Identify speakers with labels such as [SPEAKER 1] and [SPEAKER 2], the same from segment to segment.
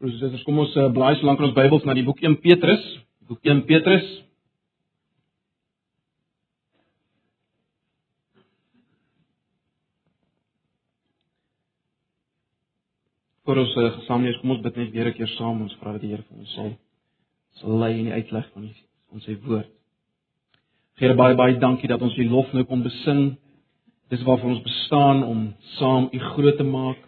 [SPEAKER 1] Broers, kom ons uh, blaai so lank ons Bybels na die boek 1 Petrus, boek 1 Petrus. Vir ons uh, gesamentlik, kom ons bid net weer 'n keer saam, ons vra dat die Here vir ons sal sal lei in die uitleg van die, ons sy woord. Here baie baie dankie dat ons U lof nou kon besing. Dis waarvoor ons bestaan om saam U groot te maak.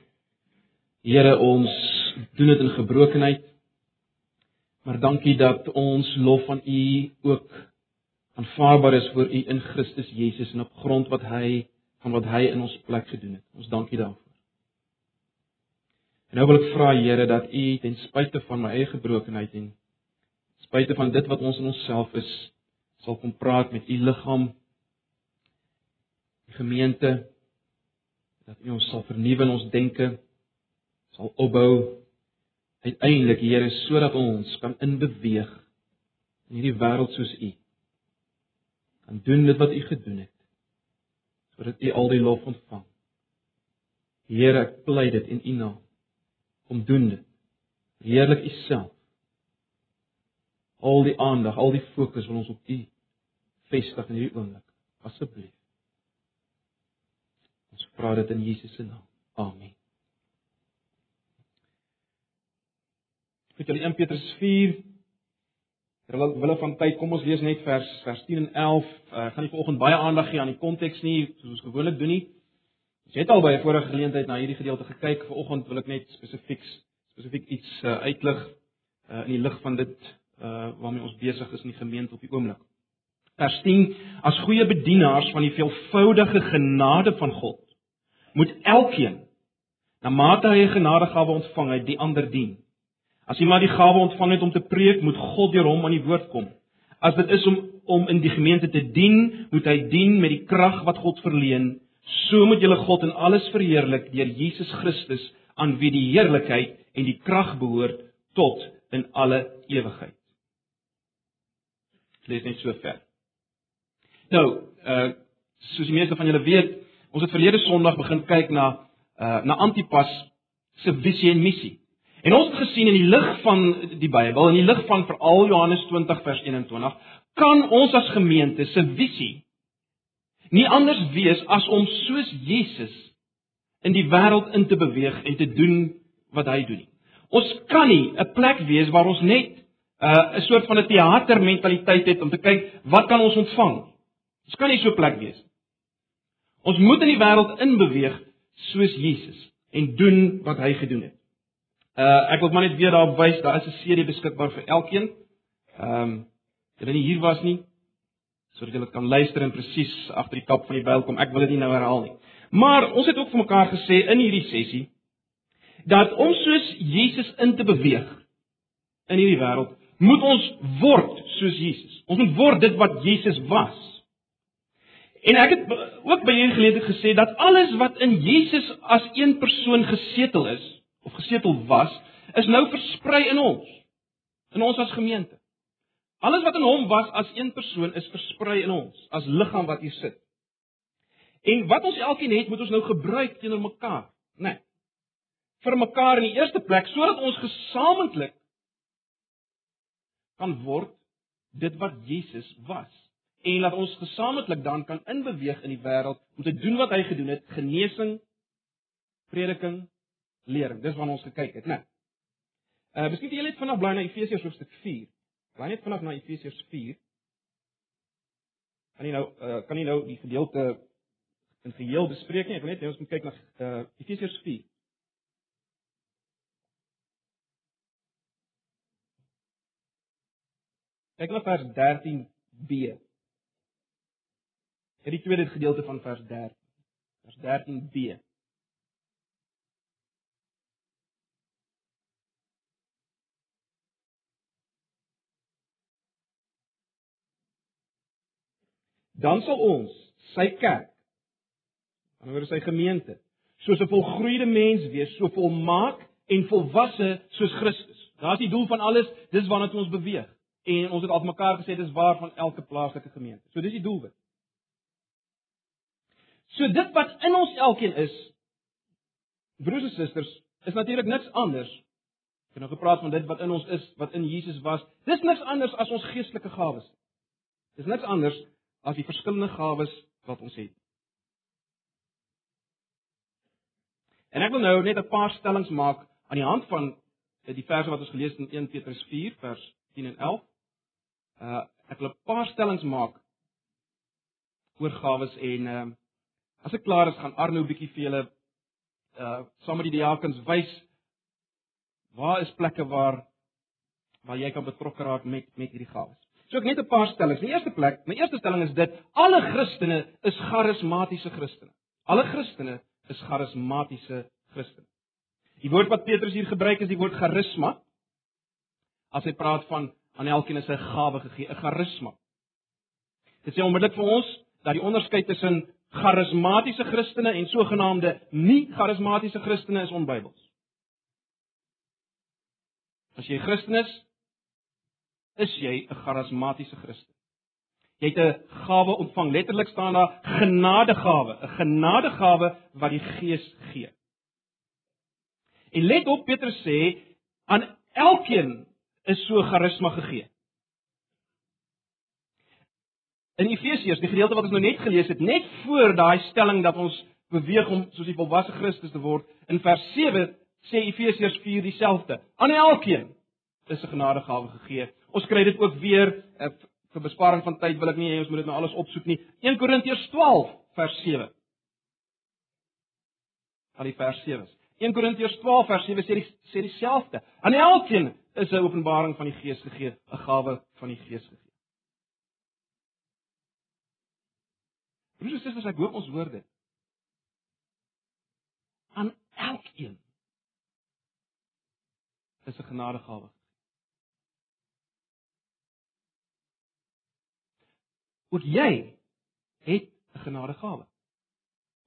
[SPEAKER 1] Here ons doen dit in gebrokenheid. Maar dankie dat ons lof van U ook aanvaarbaar is voor U in Christus Jesus en op grond wat hy van wat hy in ons plek gedoen het. Ons dankie daarvoor. En nou wil ek vra Here dat U ten spyte van my eie gebrokenheid en ten spyte van dit wat ons in onsself is, sal kom praat met U liggaam, die gemeente, dat U ons sal vernuwe in ons denke, sal opbou uiteindelik Here sodat ons kan inbeweeg in hierdie wêreld soos U. Kan doen dit wat U gedoen het. Sodat U al die lof ontvang. Here, ek pleit dit in U naam. Kom doen dit. Heerlik U self. Al die aandag, al die fokus wil ons op U vestig in hierdie oomblik. Asseblief. Ons vra dit in Jesus se naam. Amen. Goed, julle 1 Petrus 4. Terwyl wille van tyd, kom ons lees net vers vers 10 en 11. Ek uh, gaan nie vanoggend baie aandag gee aan die konteks nie, soos ons gewoonlik doen nie. As jy het al by 'n vorige geleentheid na hierdie gedeelte gekyk, vanoggend wil ek net spesifiek spesifiek iets uh, uitlig uh, in die lig van dit uh, waarmee ons besig is in die gemeente op die oomblik. Vers 10: As goeie bedienaars van die veelvoudige genade van God, moet elkeen na mate hy 'n genadegawe ontvang het, die ander dien. As iemand die gawe ontvang het om te preek, moet God deur hom aan die woord kom. As dit is om om in die gemeente te dien, moet hy dien met die krag wat God verleen. So moet julle God in alles verheerlik deur Jesus Christus, aan wie die heerlikheid en die krag behoort tot in alle ewigheid. Lees net so ver. Nou, uh soos die meeste van julle weet, ons het verlede Sondag begin kyk na uh na Antipas se visie en missie. En ons het gesien in die lig van die Bybel, in die lig van veral Johannes 20 vers 21, kan ons as gemeente se visie nie anders wees as om soos Jesus in die wêreld in te beweeg en te doen wat hy doen nie. Ons kan nie 'n plek wees waar ons net uh, 'n soort van 'n teatermentaliteit het om te kyk wat kan ons ontvang. Ons kan nie so 'n plek wees nie. Ons moet in die wêreld inbeweeg soos Jesus en doen wat hy gedoen het. Uh ek wil maar net weer daarop wys, daar is 'n serie beskikbaar vir elkeen. Ehm um, julle nie hier was nie sodat julle kan luister en presies agter die kap van die Bybel kom. Ek wil dit nie nou herhaal nie. Maar ons het ook vir mekaar gesê in hierdie sessie dat ons soos Jesus in te beweeg in hierdie wêreld, moet ons word soos Jesus. Ons moet word dit wat Jesus was. En ek het ook by hierdie geleentheid gesê dat alles wat in Jesus as een persoon gesetel is, of gesetel was, is nou versprei in ons. In ons as gemeente. Alles wat in hom was as een persoon is versprei in ons as liggaam wat hier sit. En wat ons elkeen het, moet ons nou gebruik teenoor mekaar, né? Nee, vir mekaar in die eerste plek sodat ons gesamentlik kan word dit wat Jesus was en laat ons gesamentlik dan kan inbeweeg in die wêreld om te doen wat hy gedoen het, genesing, prediking, lering. Dis waarna ons gekyk het, né? Uh miskien jy net vanaf bly na Efesiërs hoofstuk 4. Bly net vanaf na Efesiërs 4. Kan jy nou uh kan jy nou die gedeelte in geheel bespreek nie? Ek wil net hê ons moet kyk na uh Efesiërs 4. Kyk na vers 13b. Hierdie tweede gedeelte van vers 13. Vers 13b. Dan sal ons sy kerk anderswoorde sy gemeente soos 'n volgroeide mens wees, so volmaak en volwasse soos Christus. Daar's die doel van alles, dis waarna ons beweeg. En ons het al mekaar gesê dis waar van elke plaaslike gemeente. So dis die doelwit. So dit wat in ons elkeen is, broers en susters, is natuurlik niks anders Ek het nou gepraat van dit wat in ons is, wat in Jesus was. Dis niks anders as ons geestelike gawes. Dis niks anders as die verskillende gawes wat ons het. En ek wil nou net 'n paar stellings maak aan die hand van die verse wat ons gelees het in 1 Petrus 4 vers 10 en 11. Uh ek wil 'n paar stellings maak oor gawes en uh as ek klaar is gaan Arno 'n bietjie vir julle uh saam met die diakens wys waar is plekke waar waar jy kan betrokke raak met met hierdie gawes. So ek net 'n paar stellings. Die eerste plek, my eerste stelling is dit: alle Christene is charismatiese Christene. Alle Christene is charismatiese Christene. Die woord wat Petrus hier gebruik is die woord charisma. As hy praat van aan elkeen is 'n gawe gegee, 'n charisma. Dit sê onmiddellik vir ons dat die onderskeid tussen charismatiese Christene en sogenaamde nie charismatiese Christene is onbybels. As jy Christen is, is jy 'n charismatiese Christen. Jy het 'n gawe ontvang. Letterlik staan daar genadegawe, 'n genadegawe wat die Gees gee. En let op Petrus sê aan elkeen is so charisma gegee. In Efesiërs, die gedeelte wat ons nou net gelees het, net voor daai stelling dat ons beweeg om soos die volwasse Christus te word, in vers 7 sê Efesiërs 4 dieselfde. Aan elkeen is 'n genadegawe gegee. Ons kry dit ook weer uh, vir besparing van tyd wil ek nie hê ons moet dit nou alles opsoek nie. 1 Korintiërs 12 vers 7. Al die vers 7. 1 Korintiërs 12 vers 7 sê die, sê dieselfde. Aan elkeen is 'n openbaring van die Gees gegee, 'n gawe van die Gees gegee. Broers en susters, ek hoop ons hoor dit. Aan elkeen is 'n genadegawe. Ook jy het 'n genadegawe.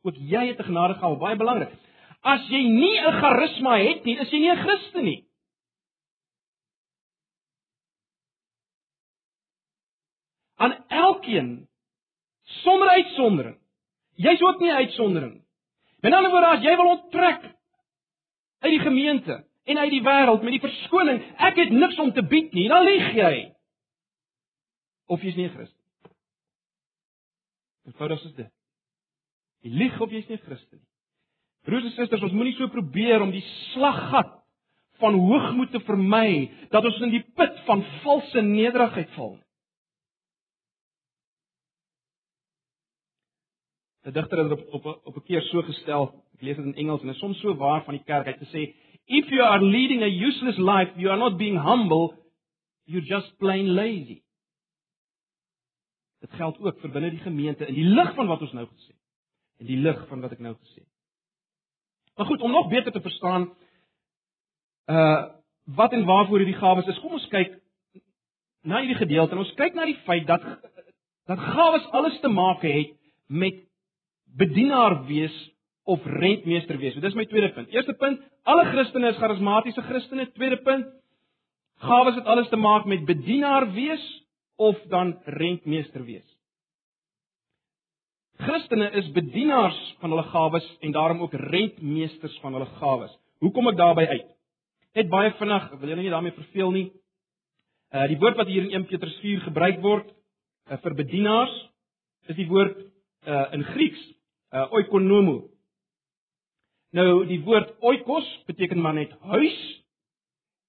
[SPEAKER 1] Ook jy het 'n genadegawe, baie belangrik. As jy nie 'n charisma het nie, is jy nie 'n Christen nie. Aan elkeen sonder uitsondering. Jy's ook nie 'n uitsondering. Met ander woorde, as jy wil onttrek uit die gemeente en uit die wêreld met die verskoning, ek het niks om te bied nie, dan lieg jy. Of jy's nie 'n Christen. Eenvoudig is dit. Jy lieg of jy's nie Christen nie. Broers en susters, ons moenie so probeer om die slaggat van hoogmoed te vermy dat ons in die put van valse nederigheid val. 'n Digter het op op op 'n keer so gestel, ek lees dit in Engels en dit is soms so waar van die kerk uit te sê, if you are leading a useless life, you are not being humble, you're just plain lazy. Dit geld ook vir binne die gemeente in die lig van wat ons nou gesê het. In die lig van wat ek nou gesê het. Maar goed, om nog beter te verstaan uh wat en waarvoor hierdie gawes is, kom ons kyk na hierdie gedeelte en ons kyk na die feit dat dat gawes alles te maak het met bedienaar wees of rentmeester wees. So dis my tweede punt. Eerste punt, alle Christene is charismatiese Christene. Tweede punt, gawes het alles te maak met bedienaar wees of dan rentmeester wees. Christene is bedienaars van hulle gawes en daarom ook rentmeesters van hulle gawes. Hoe kom ek daarby uit? Net baie vinnig, wil jy nie daarmee verveel nie. Uh die woord wat hier in 1 Petrus 4 gebruik word uh, vir bedienaars is die woord uh in Grieks uh oikonomo. Nou die woord oikos beteken maar net huis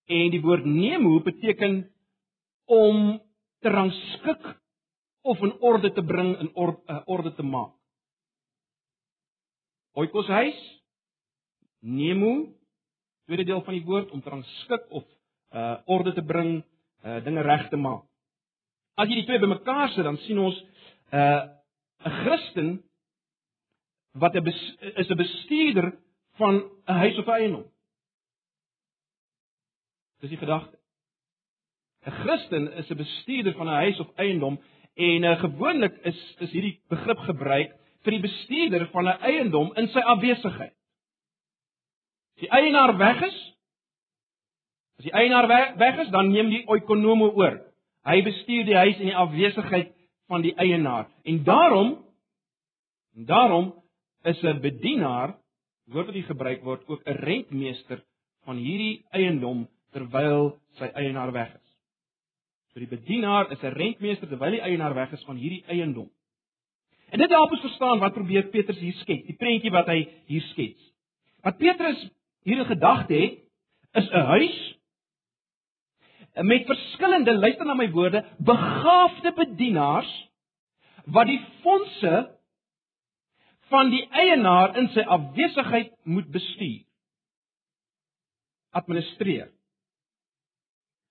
[SPEAKER 1] en die woord nemo beteken om te rangskik of in orde te bring in orde, uh, orde te maak. Oikos huis nemo tweede deel van die woord om te rangskik of uh orde te bring, uh dinge reg te maak. As jy die twee bymekaar sit, dan sien ons uh 'n Christen wat 'n is 'n bestuurder van 'n huis of eiendom. Dis die gedagte. 'n Christen is 'n bestuurder van 'n huis of eiendom en uh, gewoonlik is is hierdie begrip gebruik vir die bestuurder van 'n eiendom in sy afwesigheid. As die eienaar weg is, as die eienaar weg, is, dan neem die oikonomo oor. Hy bestuur die huis in die afwesigheid van die eienaar. En daarom en daarom is 'n bedienaar woord wat hier gebruik word ook 'n rentmeester van hierdie eiendom terwyl sy eienaar weg is. So die bedienaar is 'n rentmeester terwyl die eienaar weg is van hierdie eiendom. En dit help ons verstaan wat probeer Petrus hier skets, die prentjie wat hy hier skets. Wat Petrus hier in gedagte het, is 'n huis met verskillende, luister na my woorde, begaafde bedienaars wat die fondse van die eienaar in sy afwesigheid moet bestuur. Administreer.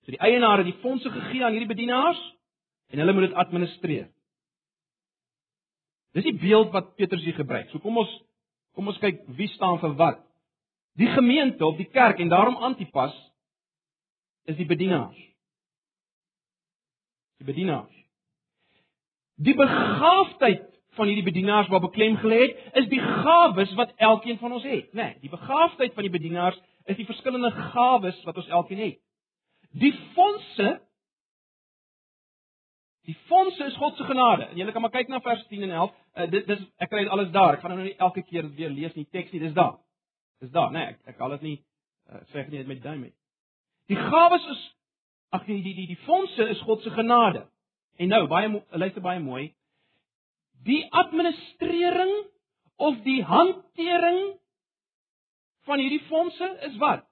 [SPEAKER 1] So die eienaar het die fondse gegee aan hierdie bedienaars en hulle moet dit administreer. Dis die beeld wat Petrus hier gebruik. So kom ons kom ons kyk wie staan vir wat. Die gemeente of die kerk en daarom Antipas is die bedienaars. Die bedienaars. Die begaafdheid van hierdie bedienaars wat beklem gelê het, is die gawes wat elkeen van ons het, né? Nee, die begaafdheid van die bedienaars is die verskillende gawes wat ons elkeen het. Die fondse Die fondse is God se genade. En julle kan maar kyk na vers 10 en 11. Uh, dit dis ek kry dit alles daar. Ek gaan nou nie elke keer weer lees nie teks nie. Dis daar. Dis daar, né? Nee, ek ek al dit nie uh, sê ek nie met duim nie. Die gawes is ag die die die die fondse is God se genade. En nou baie luister baie mooi. Die administrering of die hantering van hierdie fondse is wat?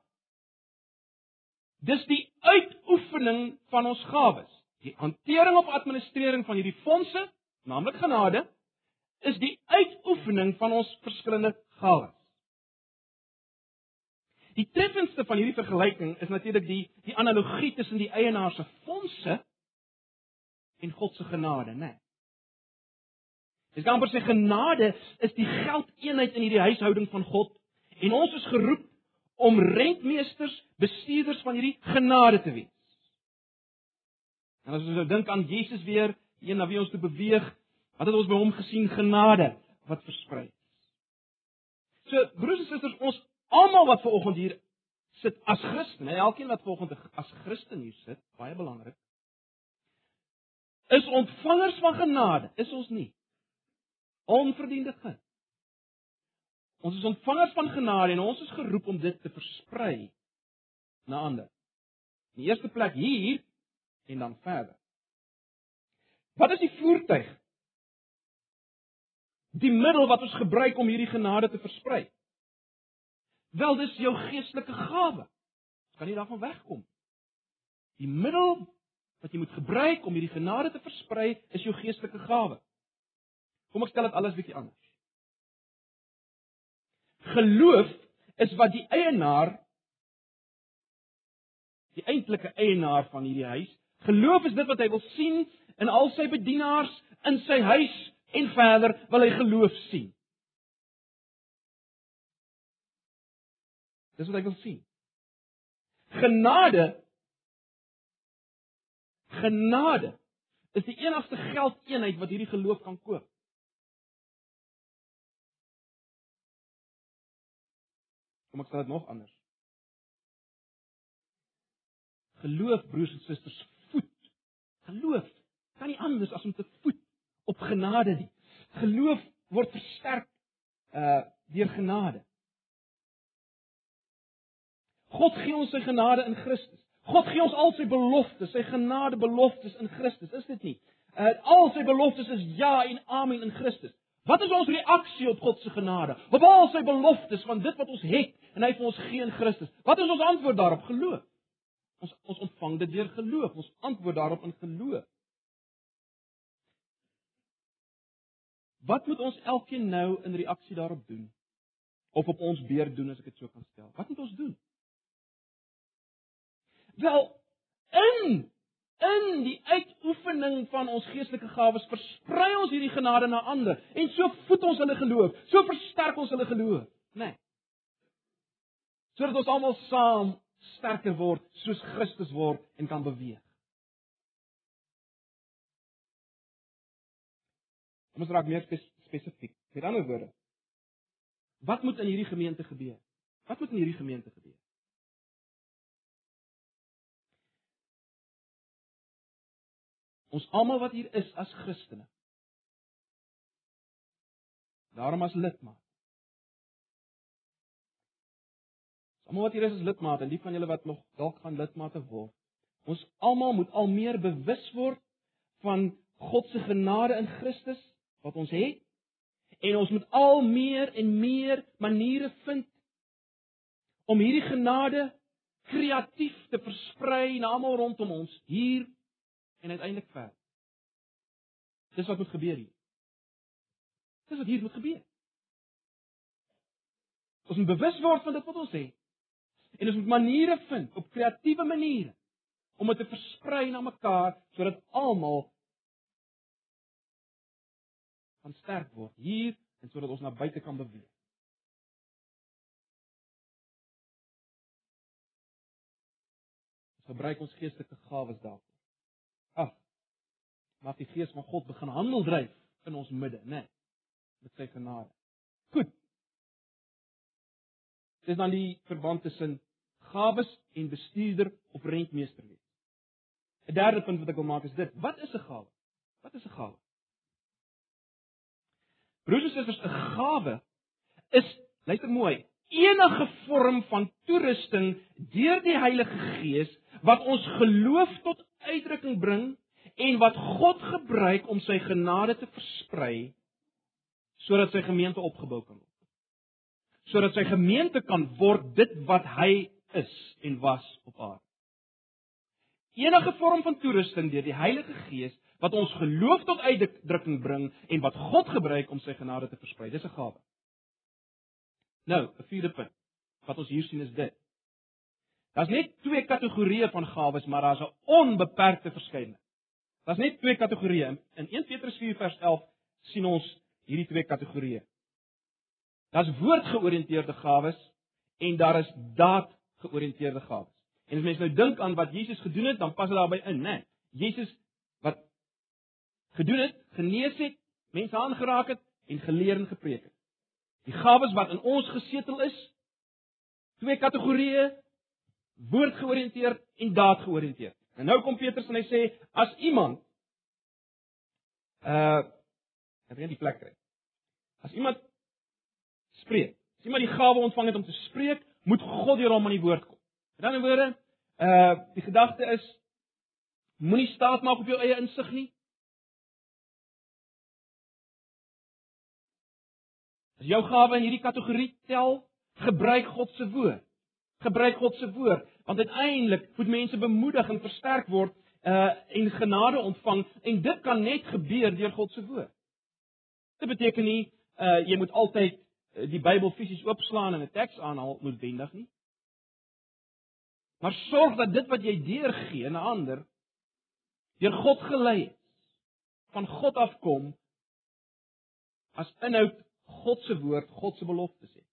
[SPEAKER 1] Dis die uitoefening van ons gawes. Die hantering of administrering van hierdie fondse, naamlik genade, is die uitoefening van ons verskillende gawes. Die treffendste van hierdie vergelyking is natuurlik die die analogie tussen die eienaar se fondse en God se genade, né? Nee. Dis amper sy genade is die geldeenheid in hierdie huishouding van God en ons is geroep om rentmeesters, bestuurders van hierdie genade te wees. En as ons nou dink aan Jesus weer, een na wie ons toe beweeg, wat het ons by hom gesien genade wat versprei is. So broers en susters, ons almal wat ver oggend hier sit as Christen, elkeen wat ver oggend as Christen hier sit, baie belangrik, is ontvangers van genade, is ons nie? Onverdiende gun. Ons is ontvangers van genade en ons is geroep om dit te versprei na ander. In die eerste plek hier en dan verder. Wat is die voertuig? Die middel wat ons gebruik om hierdie genade te versprei. Wel dis jou geestelike gawe. Ons kan nie daarvan wegkom. Die middel wat jy moet gebruik om hierdie genade te versprei is jou geestelike gawe. Kom ek stel dit alles bietjie anders. Geloof is wat die eienaar die eintlike eienaar van hierdie huis, geloof is dit wat hy wil sien in al sy bedienaars in sy huis en verder wil hy geloof sien. Dis wat hy wil sien. Genade genade is die enigste geldeenheid wat hierdie geloof kan koop. Kom ek sê dit nog anders. Geloof broers en susters voet. Geloof kan nie anders as om te voet op genade nie. Geloof word versterk uh deur genade. God gee ons sy genade in Christus. God gee ons al sy beloftes, sy genade beloftes in Christus, is dit nie? Uh al sy beloftes is ja en amen in Christus. Wat is ons reaksie op God se genade? Op al sy beloftes van dit wat ons het en hy vir ons gee in Christus. Wat is ons antwoord daarop? Geloof. Ons ons ontvang dit deur geloof. Ons antwoord daarop in geloof. Wat moet ons elkeen nou in reaksie daarop doen? Of op ons beurt doen as ek dit so kan stel? Wat moet ons doen? Wel, in in die uitoefening van ons geestelike gawes versprei ons hierdie genade na ander en so voed ons hulle geloof, so versterk ons hulle geloof, né? Nee. Sodat ons almal saam sterker word soos Christus word en kan beweeg. Kom ons raak meer spesifiek. Met ander woorde, wat moet in hierdie gemeente gebeur? Wat moet in hierdie gemeente gebeur? Ons almal wat hier is as Christene. Daarom as lidmaat. Ons Almal wat hier is is lidmate en die van julle wat nog dalk gaan lidmate word. Ons almal moet al meer bewus word van God se genade in Christus wat ons het en ons moet al meer en meer maniere vind om hierdie genade kreatief te versprei na almal rondom ons hier en uiteindelik ver. Dis wat moet gebeur hier. Dis wat hier moet gebeur. Ons moet bewus word van dit wat ons het. En ons moet maniere vind, op kreatiewe maniere om dit te versprei na mekaar sodat almal kan sterk word hier en sodat ons na buite kan beweeg. Ons gebruik ons geestelike gawes daarvoor. Ag. Mag die gees van God begin handel dryf in ons midde, né? Nee, met sy genade. Goed. Dis dan die verband tussen gawes en bestuurder of rentmeester wees. 'n Derde punt wat ek wil maak is dit: Wat is 'n gawe? Wat is 'n gawe? Broers en susters, 'n gawe is, luister mooi, enige vorm van toerusting deur die Heilige Gees wat ons geloof tot uitdrukking bring en wat God gebruik om sy genade te versprei sodat sy gemeente opgebou kan word. Sodat sy gemeente kan word dit wat hy is en was op aarde. Enige vorm van toerusting deur die Heilige Gees wat ons geloof tot uitdrukking bring en wat God gebruik om sy genade te versprei. Dis 'n gawe. Nou, 'n vierde punt wat ons hier sien is dit. Daar's net twee kategorieë van gawes, maar daar's 'n onbeperkte verskeidenheid. Daar's net twee kategorieë. In 1 Petrus 4 vers 11 sien ons hierdie twee kategorieë. Daar's woordgeoriënteerde gawes en daar is daadgeoriënteerde gawes. En as mens nou dink aan wat Jesus gedoen het, dan pas dit daarbey in, né? Nee, Jesus wat gedoen het, genees het, mense aangeraak het en geleer en gepreek het. Die gawes wat in ons gesetel is, twee kategorieë, woordgeoriënteerd en daadgeoriënteerd. En nou kom Petrus en hy sê as iemand uh ek weet nie die plek kry. As iemand spreek, as iemand die gawe ontvang het om te spreek, moet God deur hom aan die woord kom. Met ander woorde, uh die gedagte is moenie staat maak op jou eie insig nie. As jou gawe in hierdie kategorie tel, gebruik God se woord. Gebruik God se woord, want uiteindelik moet mense bemoedig en versterk word uh en genade ontvang en dit kan net gebeur deur God se woord. Dit beteken nie uh jy moet altyd uh, die Bybel fisies oopslaan en 'n teks aanhaal noodwendig nie. Maar sorg dat dit wat jy deurgee aan ander deur God gelei is, van God afkom as inhoud God se woord, God se beloftes het.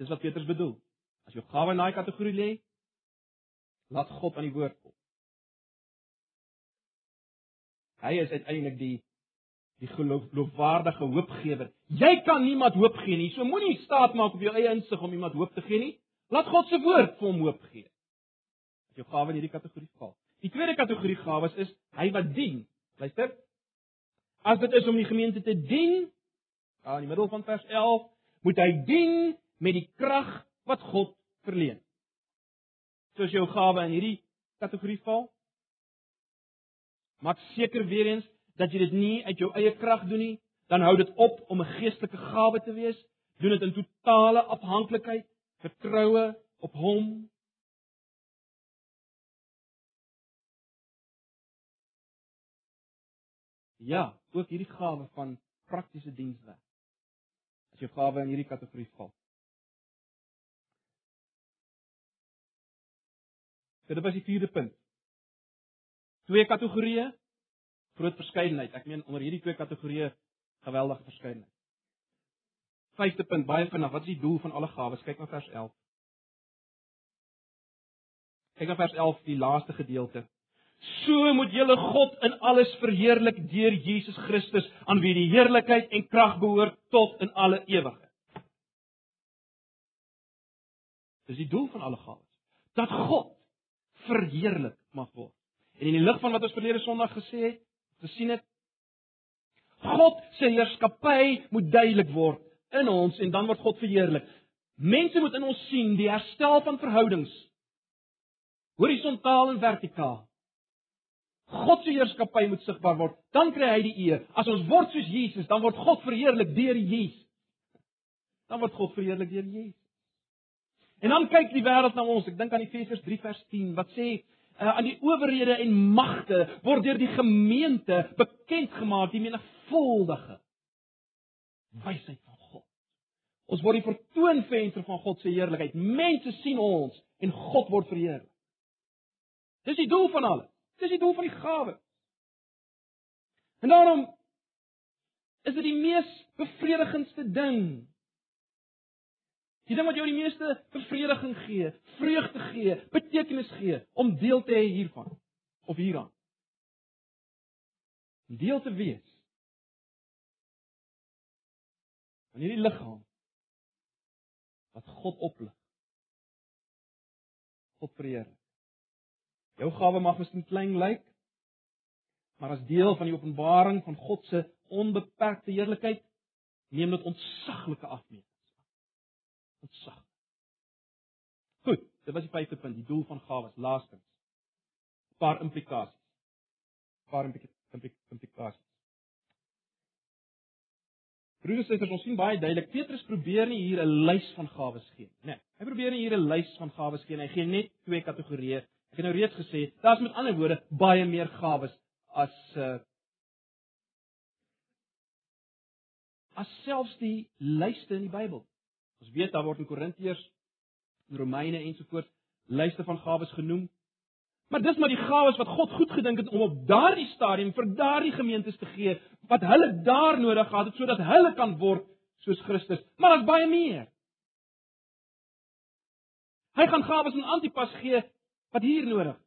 [SPEAKER 1] Dis wat Petrus bedoel. As jou gawe in daai kategorie lê, laat God aan die woord kom. Hy is uiteindelik die die geloofwaardige hoopgewer. Jy kan niemand hoop gee nie. So moenie staat maak op jou eie insig om iemand hoop te gee nie. Laat God se woord vir hom hoop gee. As jou gawe in hierdie kategorie val. Die tweede kategorie gawes is hy wat dien. Luister, As dit is om die gemeente te dien, aan die middel van vers 11, moet hy dien met die krag wat God verleen. Soos jou gawe in hierdie kategorie val. Maak seker weer eens dat jy dit nie uit jou eie krag doen nie, dan hou dit op om 'n geestelike gawe te wees. Doen dit in totale afhanklikheid, vertroue op Hom Ja, ook hierdie gawe van praktiese dienswerk. As jou gawe in hierdie kategorie val. Dit is die vierde punt. Twee kategorieë, groot verskeidenheid. Ek meen onder hierdie twee kategorieë geweldige verskeidenheid. Vyfde punt, baie vinnig, wat is die doel van alle gawes? Kyk na vers 11. Kyk na vers 11, die laaste gedeelte. So moet julle God in alles verheerlik deur Jesus Christus aan wie die heerlikheid en krag behoort tot in alle ewigheid. Dis die doel van alle gawes. Dat God verheerlik mag word. En in die lig van wat ons verlede Sondag gesê het, gesien het, God se heerskappy moet duidelik word in ons en dan word God verheerlik. Mense moet in ons sien die herstel van verhoudings horisontaal en vertikaal. God se heerskappy moet sigbaar word, dan kry hy die eer. As ons word soos Jesus, dan word God verheerlik deur Jesus. Dan word God verheerlik deur Jesus. En dan kyk die wêreld na ons. Ek dink aan Efesiërs 3 vers 10 wat sê uh, aan die owerhede en magte word deur die gemeente bekend gemaak die menigvuldige wysheid van God. Ons word die vertoonvenster van God se heerlikheid. Mense sien ons en God word verheerlik. Dis die doel van alles. Dis die doel van die gawe. En daarom is dit die mees bevredigendste ding. Die ding wat jou die meeste bevrediging gee, vreugde gee, betekenis gee om deel te hê hiervan of hieraan. Om deel te wees. Van hierdie liggaam wat God oplig. God verheerlik. Jou gawe mag miskien klein lyk, maar as deel van die openbaring van God se onbeperkte heerlikheid, neem dit ontsaglike afmetings. Ontsag. Goed, dit was die vyfde punt, die doel van gawes, laastens. 'n Paar implikasies. 'n Paar implikasies. Broers en susters, ons sien baie duidelik Petrus probeer nie hier 'n lys van gawes gee nie. Nee, hy probeer nie hier 'n lys van gawes gee nie. Hy gee net twee kategorieë Ek het nou reeds gesê, daar's met ander woorde baie meer gawes as uh as selfs die lyste in die Bybel. Ons weet daar word in Korintiërs, in Romeine ensovoorts lyste van gawes genoem. Maar dis maar die gawes wat God goed gedink het om op daardie stadium vir daardie gemeentes te gee wat hulle daar nodig gehad het sodat hulle kan word soos Christus. Maar daar's baie meer. Hy gaan gawes aan Antipas gee wat hier nodig is.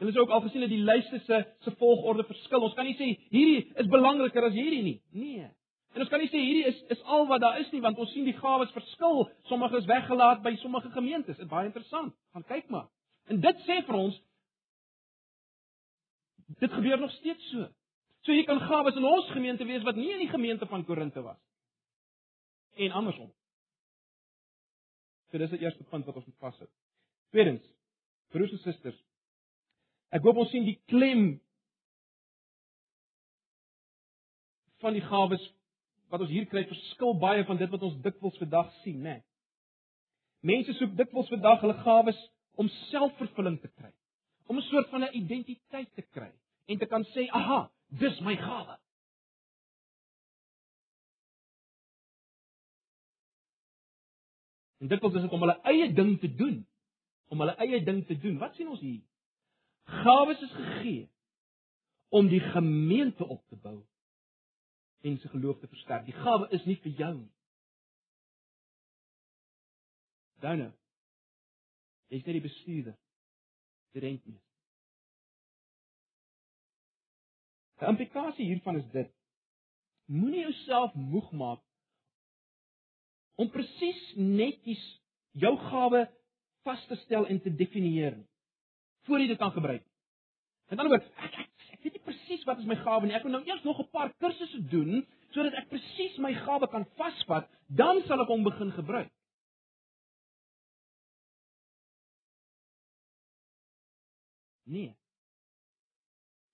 [SPEAKER 1] Hulle sê ook al gesien dat die lyste se se volgorde verskil. Ons kan nie sê hierdie is belangriker as hierdie nie. Nee. En ons kan nie sê hierdie is is al wat daar is nie want ons sien die gawes verskil. Sommige is weggelaat by sommige gemeentes. Dit baie interessant. Gaan kyk maar. En dit sê vir ons dit gebeur nog steeds so. So hier kan gawes in ons gemeente wees wat nie in die gemeente van Korinte was. En andersom. So dis die eerste punt wat ons moet vashou. Tweedens, broers en susters, ek hoop ons sien die klem van die gawes wat ons hier kry verskil baie van dit wat ons dikwels vandag sien, né? Nee. Mense soek dikwels vandag hulle gawes om selfvervulling te kry, om 'n soort van 'n identiteit te kry en te kan sê, "Aha, dis my gawe." En dit dis dit om hulle eie ding te doen. Om hulle eie ding te doen. Wat sien ons hier? Gawes is gegee om die gemeente op te bou en se geloof te versterk. Die gawe is nie vir jou nie. Dan nou. Jy's net die bestuurder. Die rentmeester. 'n Implikasie hiervan is dit: Moenie jouself moeg maak om presies netjies jou gawe vas te stel en te definieer voor jy dit kan gebruik. En dan word ek, ek, weet nie presies wat is my gawe nie. Ek moet nou eers nog 'n paar kursusse doen sodat ek presies my gawe kan vasvat, dan sal ek hom begin gebruik. Nee.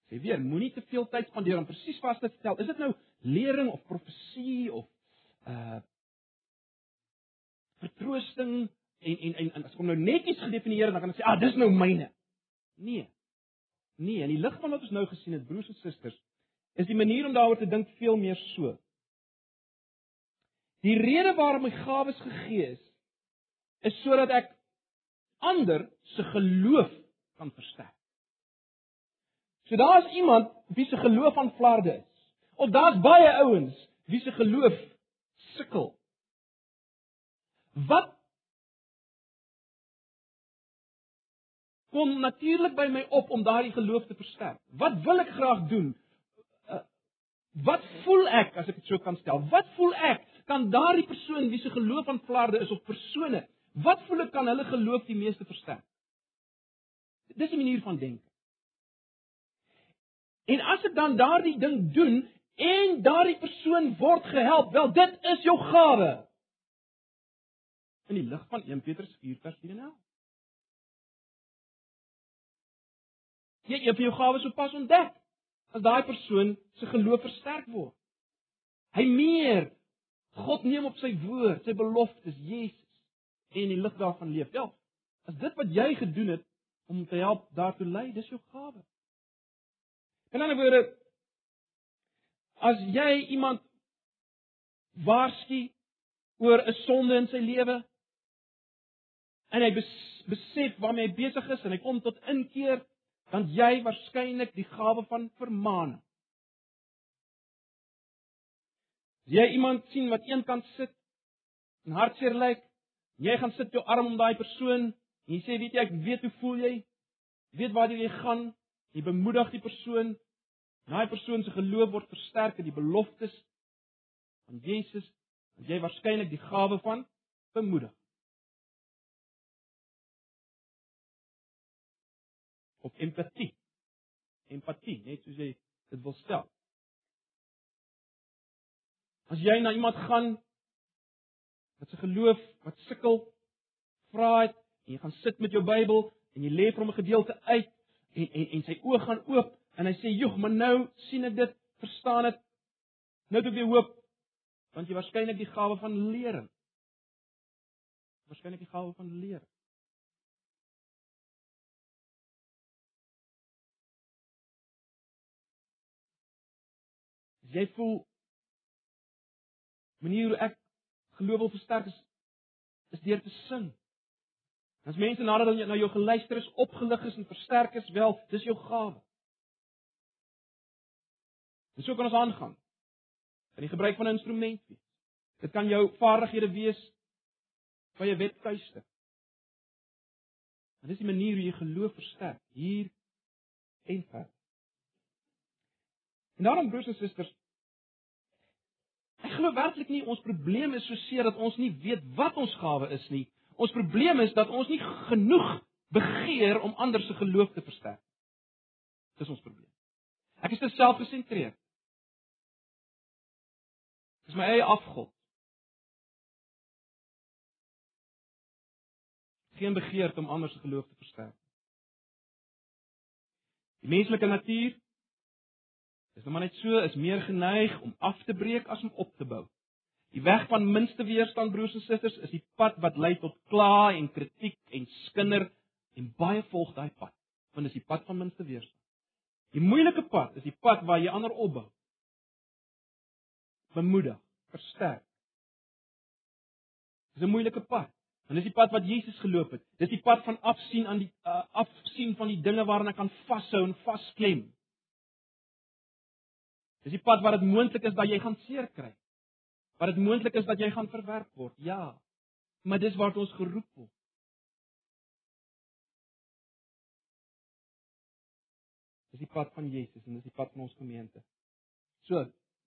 [SPEAKER 1] Sê weer, moenie te veel tyd spandeer om presies vas te stel. Is dit nou lering of profesie of uh vertroosting en en en, as ek hom nou netjies gedefinieer dan kan ek sê, "Ah, dis nou myne." Nee. Nee, in die lig van wat ons nou gesien het, broers en susters, is die manier om daaroor te dink veel meer so. Die rede waarom my gawes gegee is, is sodat ek ander se geloof kan versterk. So daar's iemand wie se geloof aan flarde is. Of daar's baie ouens wie se geloof sukkel Wat kom natuurlik by my op om daardie geloof te versterk? Wat wil ek graag doen? Uh, wat voel ek as ek dit so kan stel? Wat voel ek kan daardie persoon wie se geloof aan flarde is of persone, wat voel ek kan hulle geloof die meeste versterk? Dis 'n manier van dink. En as ek dan daardie ding doen en daardie persoon word gehelp. Wel, dit is jou gawe. In die lig van 1 Petrus 4:10. Jy het jou gawe sopas ontdek as daai persoon se geloof versterk word. Hy meer God neem op sy woord, sy beloftes, Jesus en die lig daarvan leef. Wel, as dit wat jy gedoen het om te help daartoe lei, dis jou gawe. In 'n ander woorde, as jy iemand waarsku oor 'n sonde in sy lewe en hy besef waarmee hy besig is en hy kom tot inkeer, dan jy waarskynlik die gawe van vermaaning. As jy iemand sien wat eenkant sit en hartseer lyk, jy gaan sit jou arm om daai persoon en jy sê weet jy ek weet hoe voel jy? Weet waar jy gaan? Jy bemoedig die persoon. Daai persoon se geloof word versterk in die beloftes van Jesus, want jy waarskynlik die gawe van bemoedig. Of empatie. Empatie, net soos jy dit wil stel. As jy na iemand gaan wat se geloof wat sukkel, vra dit en jy gaan sit met jou Bybel en jy lê vir hom 'n gedeelte uit en en en sy oë gaan oop en hy sê, "Jog, maar nou sien ek dit, verstaan dit. Nou het ek weer hoop want jy waarskynlik die gawe van lering. Waarskynlik die gawe van lering. Jy voel manier hoe ek geloof wil versterk is is deur te sing. As mense nadat hulle na jou geluister is, opgelig is en versterk is, wel, dis jou gawe. En so kan ons aangaan. In die gebruik van 'n instrument wees. Dit kan jou vaardighede wees by 'n wetkuiste. En dis die manier hoe jy geloof versterk hier en ver. En daarom broers en susters, Ek glo werklik nie ons probleem is so seer dat ons nie weet wat ons gawe is nie. Ons probleem is dat ons nie genoeg begeer om ander se geloof te versterk. Dis ons probleem. Ek is te selfgesentreerd. Dis my eie afgod. Geen begeerte om ander se geloof te versterk. Die menslike natuur Dis nou maar net so, is meer geneig om af te breek as om op te bou. Die weg van minste weerstand broers en susters is die pad wat lei tot kla en kritiek en skinder en baie volg daai pad. Want dis die pad van minste weerstand. Die moeilike pad is die pad waar jy ander opbou. Bemoedig, versterk. Dis 'n moeilike pad. En dis die pad wat Jesus geloop het. Dis die pad van afsien aan die uh, afsien van die dinge waaraan ek kan vashou en vasklem. Dis die pad waar dit moontlik is dat jy gaan seer kry. Waar dit moontlik is dat jy gaan verwerp word. Ja. Maar dis waar ons geroep word. Dis die pad van Jesus en dis die pad van ons gemeente. So,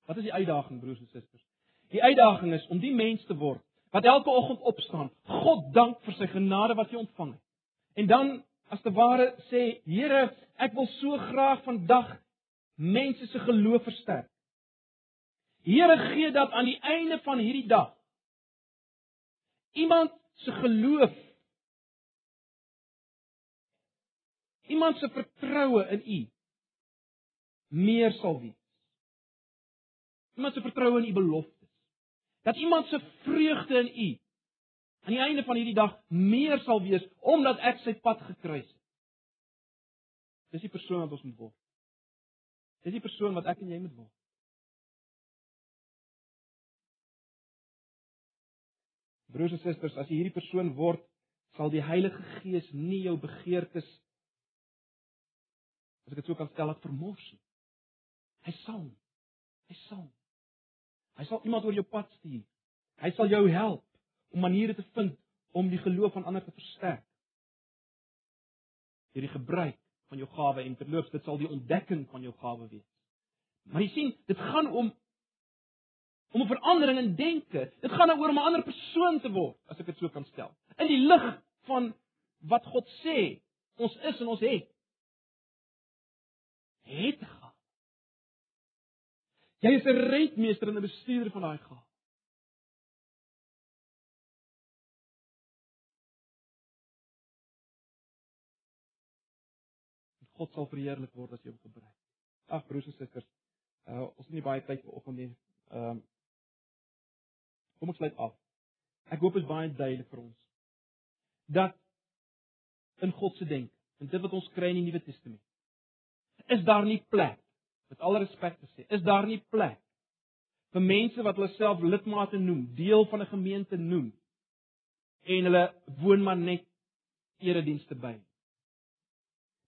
[SPEAKER 1] wat is die uitdaging broers en susters? Die uitdaging is om die mens te word wat elke oggend opstaan, God dank vir sy genade wat jy ontvang het. En dan as te ware sê, Here, ek wil so graag vandag mense se geloof versterk. Here gee dat aan die einde van hierdie dag iemand se geloof iemand se vertroue in U meer sal wees. Iemand se vertroue in U beloftes. Dat iemand se vreugde in U aan die einde van hierdie dag meer sal wees omdat ek sy pad gekruis het. Dis die persoon wat ons moet word. Dis die persoon wat ek en jy moet word. Broers en susters, as jy hierdie persoon word, sal die Heilige Gees nie jou begeertes as ek dit so kan stel, laat vermors nie. Hy sal. Hy sal. Hy sal iemand oor jou pad stuur. Hy sal jou help om maniere te vind om die geloof van ander te versterk. Deur die gebruik van jou gawe en terloops dit sal die ontdekking van jou gawe wees. Maar jy sien, dit gaan om om 'n verandering in denke. Dit gaan daaroor om 'n ander persoon te word, as ek dit so kan stel. In die lig van wat God sê ons is en ons het. Het gaan. Jy is 'n redmeester en 'n bestuurder van daai gawe. God sal verheerlik word as jy hom gebruik. Ag broers en susters, uh, ons het nie baie tyd vanoggend nie. Ehm um, Kom ons sluit af. Ek hoop dit is baie duidelik vir ons dat in God se denke, en dit wat ons kry in die Nuwe Testament, is daar nie plek met alle respek te sê, is daar nie plek vir mense wat hulle self lidmate noem, deel van 'n gemeente noem en hulle woon maar net eredienste by.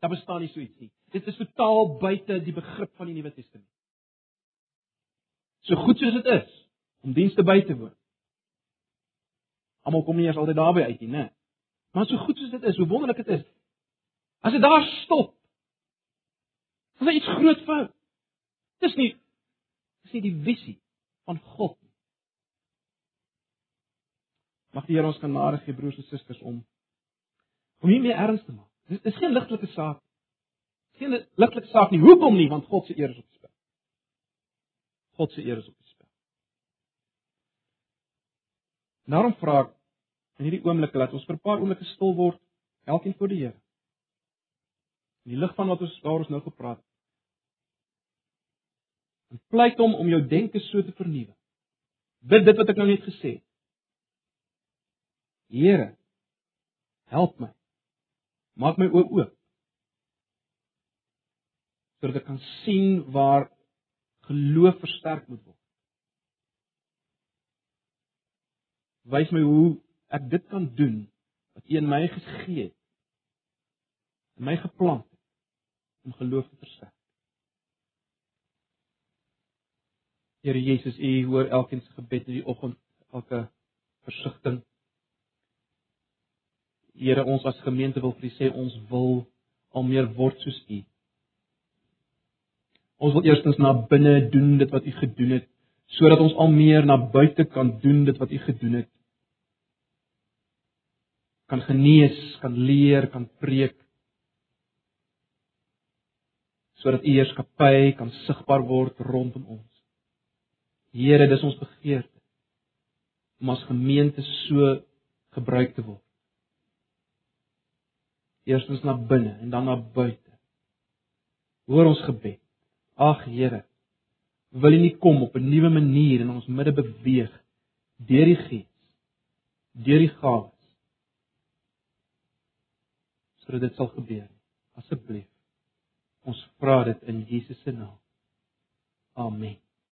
[SPEAKER 1] Daar bestaan nie so iets nie. Dit is totaal buite die begrip van die Nuwe Testament. So goed soos dit is om dienste by te woon. Almal kom nie eers altyd daarby uit nie, né? Maar so goed soos dit is, hoe wonderlik dit is. As dit daar stop. Is dit iets groot fout? Dis nie dis nie die visie van God nie. Mag die Here ons genade gee broers en susters om om nie meer erns te maak. Dis dis geen ligtelike saak. Dis geen ligtelike saak nie. Hoekom nie? Want God se eer is op die spel. God se eer is op die spel. Daarom vra ek in hierdie oomblik dat ons vir 'n paar oomblikke stil word, elkeen voor die Here. In die lig van wat ons daar ons nou gepraat het. En pleit hom om jou denke so te vernuwe. Bid dit wat ek nou net gesê het. Here, help my. Maak my oë oop. Sodat ek kan sien waar geloof versterk moet word. Wys my hoe ek dit kan doen wat U in my gegee het. In my geplant het om geloof te versterk. Here Jesus, U hoor elkeen se gebed in die oggend, elke versigtiging. Here, ons as gemeente wil vir U sê ons wil al meer word soos U. Ons wil eerstens na binne doen dit wat U gedoen het, sodat ons al meer na buite kan doen dit wat U gedoen het. Kan genees, kan leer, kan preek. Sodat U heerskappy kan sigbaar word rondom ons. Here, dis ons begeerte om as gemeente so gebruik te word. Eerstens na binne en dan na buite. Hoor ons gebed. Ag Here, wil U nie kom op 'n nuwe manier in ons midde beweeg deur die Gees, deur die Gawes. Sodat dit sal gebeur. Asseblief. Ons vra dit in Jesus se naam. Amen.